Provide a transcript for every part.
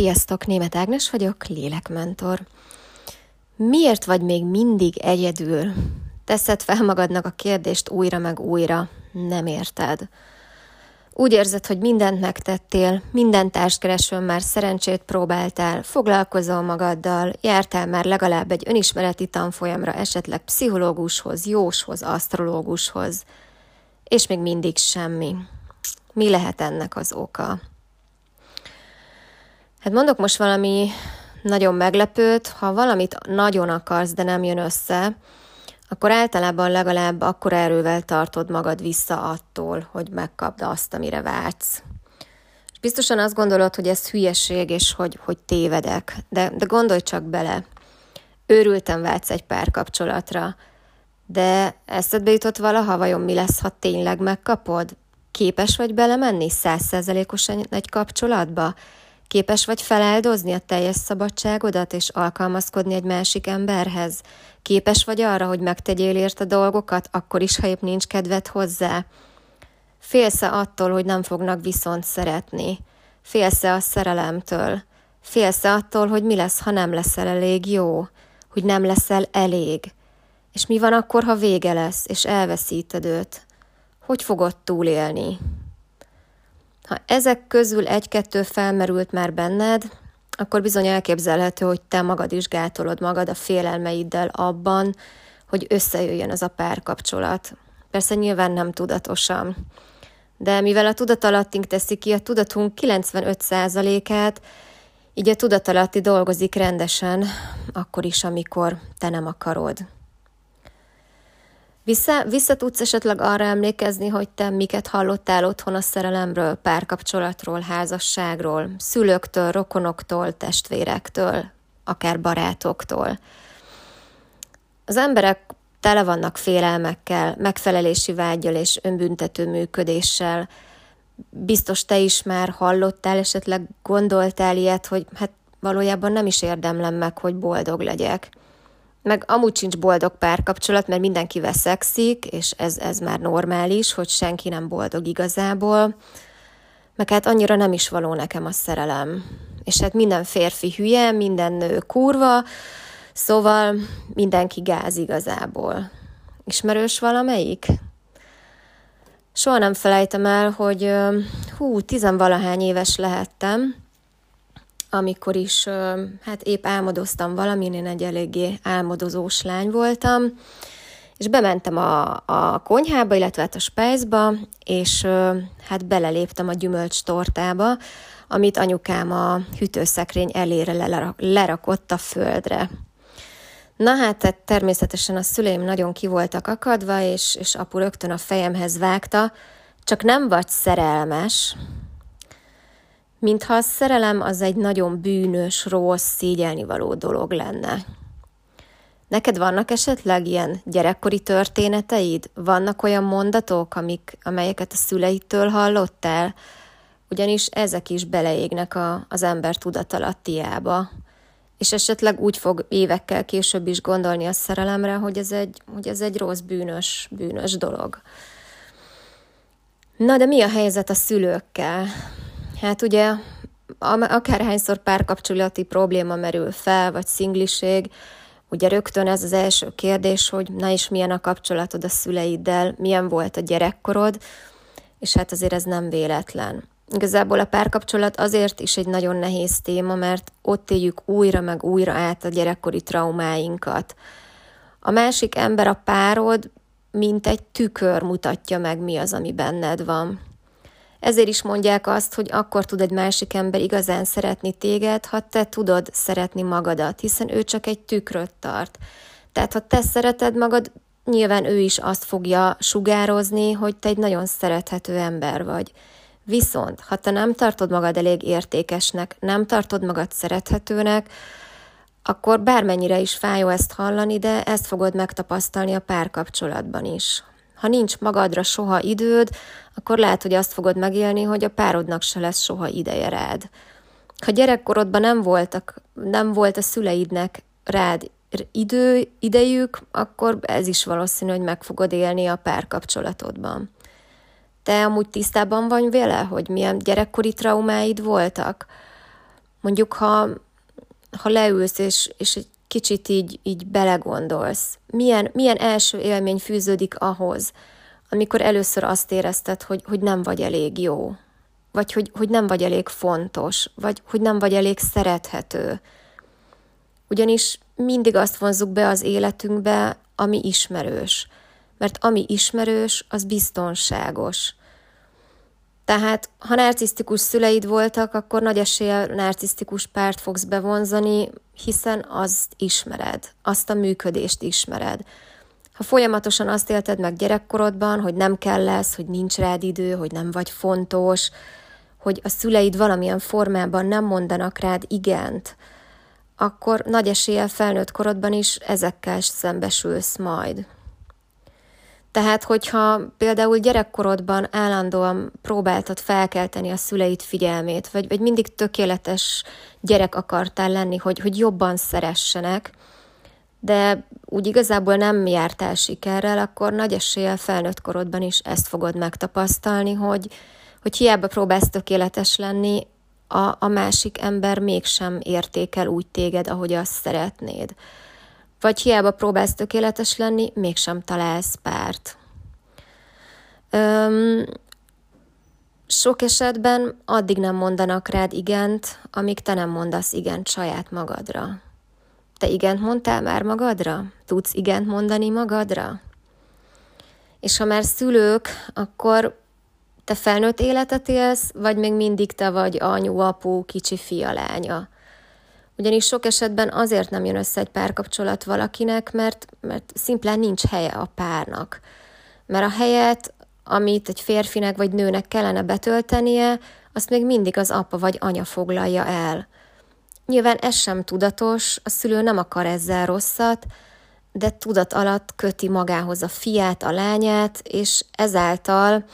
Sziasztok, Német Ágnes vagyok, lélekmentor. Miért vagy még mindig egyedül? Teszed fel magadnak a kérdést újra meg újra. Nem érted. Úgy érzed, hogy mindent megtettél, minden társkeresőn már szerencsét próbáltál, foglalkozol magaddal, jártál már legalább egy önismereti tanfolyamra, esetleg pszichológushoz, jóshoz, asztrológushoz, és még mindig semmi. Mi lehet ennek az oka? Hát mondok most valami nagyon meglepőt, ha valamit nagyon akarsz, de nem jön össze, akkor általában legalább akkor erővel tartod magad vissza attól, hogy megkapd azt, amire vágysz. És biztosan azt gondolod, hogy ez hülyeség, és hogy, hogy tévedek, de, de gondolj csak bele. Őrültem vágysz egy párkapcsolatra, de eszedbe jutott valaha, vajon mi lesz, ha tényleg megkapod? Képes vagy belemenni százszerzelékosan egy kapcsolatba? Képes vagy feláldozni a teljes szabadságodat és alkalmazkodni egy másik emberhez? Képes vagy arra, hogy megtegyél ért a dolgokat, akkor is, ha épp nincs kedved hozzá? Félsz-e attól, hogy nem fognak viszont szeretni? Félsz-e a szerelemtől? Félsz-e attól, hogy mi lesz, ha nem leszel elég jó? Hogy nem leszel elég? És mi van akkor, ha vége lesz, és elveszíted őt? Hogy fogod túlélni? Ha ezek közül egy-kettő felmerült már benned, akkor bizony elképzelhető, hogy te magad is gátolod magad a félelmeiddel abban, hogy összejöjjön az a párkapcsolat. Persze nyilván nem tudatosan. De mivel a tudatalattink teszi ki a tudatunk 95%-át, így a tudatalatti dolgozik rendesen, akkor is, amikor te nem akarod. Vissza, vissza tudsz esetleg arra emlékezni, hogy te miket hallottál otthon a szerelemről, párkapcsolatról, házasságról, szülőktől, rokonoktól, testvérektől, akár barátoktól. Az emberek tele vannak félelmekkel, megfelelési vágyal és önbüntető működéssel. Biztos te is már hallottál, esetleg gondoltál ilyet, hogy hát valójában nem is érdemlem meg, hogy boldog legyek meg amúgy sincs boldog párkapcsolat, mert mindenki veszekszik, és ez, ez már normális, hogy senki nem boldog igazából, meg hát annyira nem is való nekem a szerelem. És hát minden férfi hülye, minden nő kurva, szóval mindenki gáz igazából. Ismerős valamelyik? Soha nem felejtem el, hogy hú, tizenvalahány éves lehettem, amikor is hát épp álmodoztam valamin, én egy eléggé álmodozós lány voltam, és bementem a, a konyhába, illetve hát a spájzba, és hát beleléptem a gyümölcs tortába, amit anyukám a hűtőszekrény elére lerakott a földre. Na hát tehát természetesen a szüleim nagyon ki akadva, és, és apu rögtön a fejemhez vágta, csak nem vagy szerelmes, mintha a szerelem az egy nagyon bűnös, rossz, szégyelni való dolog lenne. Neked vannak esetleg ilyen gyerekkori történeteid? Vannak olyan mondatok, amik, amelyeket a szüleitől hallottál? Ugyanis ezek is beleégnek a, az ember tudatalattiába. És esetleg úgy fog évekkel később is gondolni a szerelemre, hogy ez egy, hogy ez egy rossz, bűnös, bűnös dolog. Na de mi a helyzet a szülőkkel? Hát ugye akárhányszor párkapcsolati probléma merül fel, vagy szingliség, ugye rögtön ez az első kérdés, hogy na is milyen a kapcsolatod a szüleiddel, milyen volt a gyerekkorod, és hát azért ez nem véletlen. Igazából a párkapcsolat azért is egy nagyon nehéz téma, mert ott éljük újra meg újra át a gyerekkori traumáinkat. A másik ember, a párod, mint egy tükör mutatja meg, mi az, ami benned van. Ezért is mondják azt, hogy akkor tud egy másik ember igazán szeretni téged, ha te tudod szeretni magadat, hiszen ő csak egy tükröt tart. Tehát ha te szereted magad, nyilván ő is azt fogja sugározni, hogy te egy nagyon szerethető ember vagy. Viszont, ha te nem tartod magad elég értékesnek, nem tartod magad szerethetőnek, akkor bármennyire is fájó ezt hallani, de ezt fogod megtapasztalni a párkapcsolatban is. Ha nincs magadra soha időd, akkor lehet, hogy azt fogod megélni, hogy a párodnak se lesz soha ideje rád. Ha gyerekkorodban nem, voltak, nem volt a szüleidnek rád idő, idejük, akkor ez is valószínű, hogy meg fogod élni a párkapcsolatodban. Te amúgy tisztában vagy vele, hogy milyen gyerekkori traumáid voltak? Mondjuk, ha, ha leülsz, és, és egy kicsit így, így belegondolsz, milyen, milyen első élmény fűződik ahhoz, amikor először azt érezted, hogy, hogy nem vagy elég jó, vagy hogy, hogy nem vagy elég fontos, vagy hogy nem vagy elég szerethető. Ugyanis mindig azt vonzuk be az életünkbe, ami ismerős. Mert ami ismerős, az biztonságos. Tehát, ha narcisztikus szüleid voltak, akkor nagy esélye narcisztikus párt fogsz bevonzani, hiszen azt ismered, azt a működést ismered. Ha folyamatosan azt élted meg gyerekkorodban, hogy nem kell lesz, hogy nincs rád idő, hogy nem vagy fontos, hogy a szüleid valamilyen formában nem mondanak rád igent, akkor nagy eséllyel felnőtt korodban is ezekkel szembesülsz majd. Tehát, hogyha például gyerekkorodban állandóan próbáltad felkelteni a szüleid figyelmét, vagy, vagy mindig tökéletes gyerek akartál lenni, hogy, hogy jobban szeressenek, de úgy igazából nem jártál sikerrel, akkor nagy eséllyel felnőtt korodban is ezt fogod megtapasztalni, hogy, hogy hiába próbálsz tökéletes lenni, a, a másik ember mégsem értékel úgy téged, ahogy azt szeretnéd. Vagy hiába próbálsz tökéletes lenni, mégsem találsz párt. Öm, sok esetben addig nem mondanak rád igent, amíg te nem mondasz igent saját magadra. Te igent mondtál már magadra? Tudsz igent mondani magadra? És ha már szülők, akkor te felnőtt életet élsz, vagy még mindig te vagy anyu, apu, kicsi fia, lánya. Ugyanis sok esetben azért nem jön össze egy párkapcsolat valakinek, mert, mert szimplán nincs helye a párnak. Mert a helyet, amit egy férfinek vagy nőnek kellene betöltenie, azt még mindig az apa vagy anya foglalja el. Nyilván ez sem tudatos, a szülő nem akar ezzel rosszat, de tudat alatt köti magához a fiát, a lányát, és ezáltal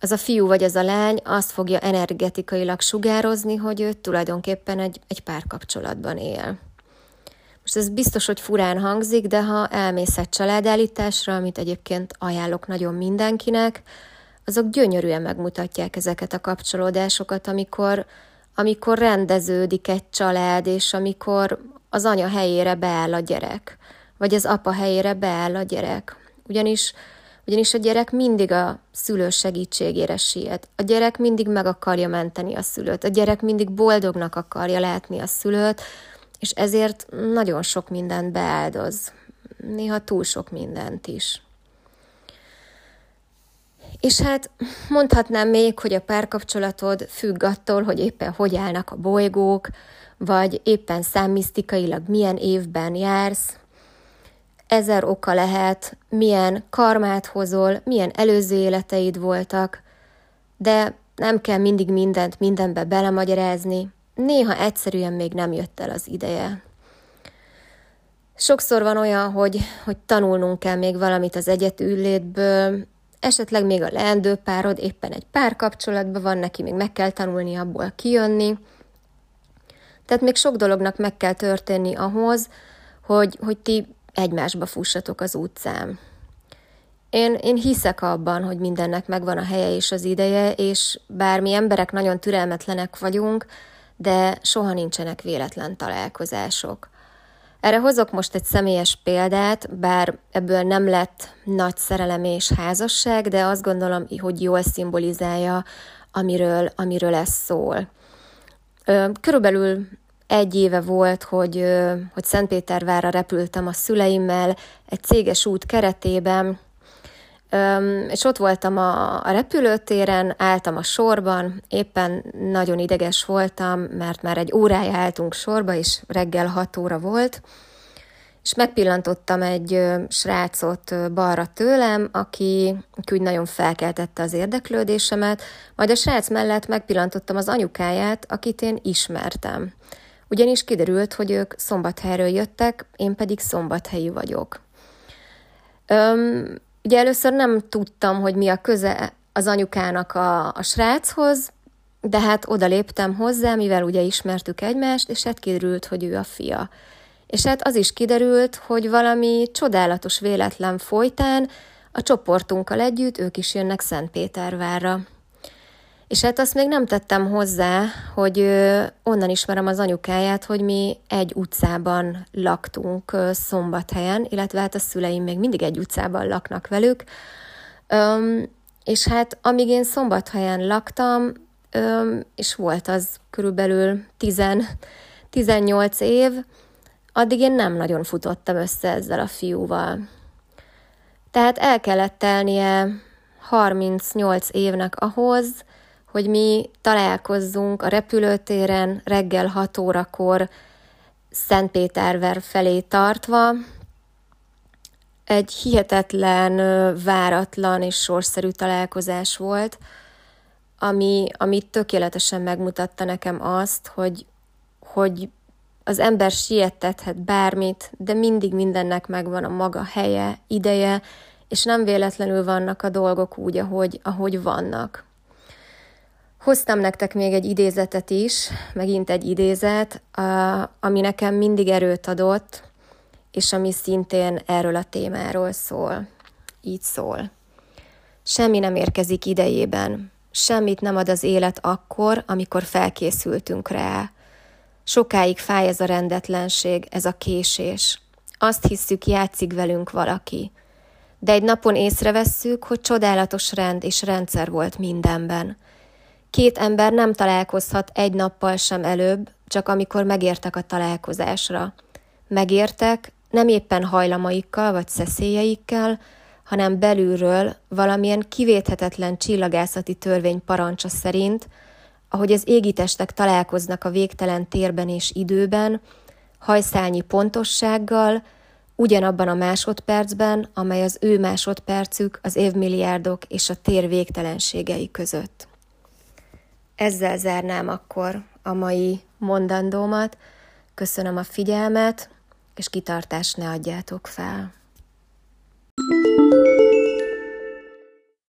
az a fiú vagy az a lány azt fogja energetikailag sugározni, hogy ő tulajdonképpen egy, egy párkapcsolatban él. Most ez biztos, hogy furán hangzik, de ha elmész egy családállításra, amit egyébként ajánlok nagyon mindenkinek, azok gyönyörűen megmutatják ezeket a kapcsolódásokat, amikor, amikor rendeződik egy család, és amikor az anya helyére beáll a gyerek, vagy az apa helyére beáll a gyerek. Ugyanis ugyanis a gyerek mindig a szülő segítségére siet. A gyerek mindig meg akarja menteni a szülőt. A gyerek mindig boldognak akarja látni a szülőt, és ezért nagyon sok mindent beáldoz. Néha túl sok mindent is. És hát mondhatnám még, hogy a párkapcsolatod függ attól, hogy éppen hogy állnak a bolygók, vagy éppen számmisztikailag milyen évben jársz, ezer oka lehet, milyen karmát hozol, milyen előző életeid voltak, de nem kell mindig mindent mindenbe belemagyarázni, néha egyszerűen még nem jött el az ideje. Sokszor van olyan, hogy, hogy tanulnunk kell még valamit az egyetüllétből, esetleg még a leendő párod éppen egy párkapcsolatban van, neki még meg kell tanulni abból kijönni. Tehát még sok dolognak meg kell történni ahhoz, hogy, hogy ti egymásba fussatok az utcán. Én, én hiszek abban, hogy mindennek megvan a helye és az ideje, és bár mi emberek nagyon türelmetlenek vagyunk, de soha nincsenek véletlen találkozások. Erre hozok most egy személyes példát, bár ebből nem lett nagy szerelem és házasság, de azt gondolom, hogy jól szimbolizálja, amiről, amiről ez szól. Körülbelül egy éve volt, hogy, hogy Szentpétervárra repültem a szüleimmel egy céges út keretében, és ott voltam a, a repülőtéren, álltam a sorban, éppen nagyon ideges voltam, mert már egy órája álltunk sorba, és reggel hat óra volt, és megpillantottam egy srácot balra tőlem, aki, aki úgy nagyon felkeltette az érdeklődésemet, majd a srác mellett megpillantottam az anyukáját, akit én ismertem ugyanis kiderült, hogy ők szombathelyről jöttek, én pedig szombathelyi vagyok. Öm, ugye először nem tudtam, hogy mi a köze az anyukának a, a sráchoz, de hát oda léptem hozzá, mivel ugye ismertük egymást, és hát kiderült, hogy ő a fia. És hát az is kiderült, hogy valami csodálatos véletlen folytán a csoportunkkal együtt ők is jönnek Szentpétervárra. És hát azt még nem tettem hozzá, hogy onnan ismerem az anyukáját, hogy mi egy utcában laktunk Szombathelyen, illetve hát a szüleim még mindig egy utcában laknak velük. És hát amíg én Szombathelyen laktam, és volt az körülbelül 10, 18 év, addig én nem nagyon futottam össze ezzel a fiúval. Tehát el kellett telnie 38 évnek ahhoz, hogy mi találkozzunk a repülőtéren reggel 6 órakor Szentpéterver felé tartva. Egy hihetetlen, váratlan és sorszerű találkozás volt, ami, ami tökéletesen megmutatta nekem azt, hogy, hogy az ember siettethet bármit, de mindig mindennek megvan a maga helye, ideje, és nem véletlenül vannak a dolgok úgy, ahogy, ahogy vannak. Hoztam nektek még egy idézetet is, megint egy idézet, ami nekem mindig erőt adott, és ami szintén erről a témáról szól. Így szól. Semmi nem érkezik idejében, semmit nem ad az élet akkor, amikor felkészültünk rá. Sokáig fáj ez a rendetlenség, ez a késés. Azt hisszük, játszik velünk valaki. De egy napon észrevesszük, hogy csodálatos rend és rendszer volt mindenben – Két ember nem találkozhat egy nappal sem előbb, csak amikor megértek a találkozásra. Megértek nem éppen hajlamaikkal vagy szeszélyeikkel, hanem belülről valamilyen kivéthetetlen csillagászati törvény parancsa szerint, ahogy az égitestek találkoznak a végtelen térben és időben, hajszálnyi pontossággal, ugyanabban a másodpercben, amely az ő másodpercük az évmilliárdok és a tér végtelenségei között. Ezzel zárnám akkor a mai mondandómat. Köszönöm a figyelmet, és kitartást ne adjátok fel. thank you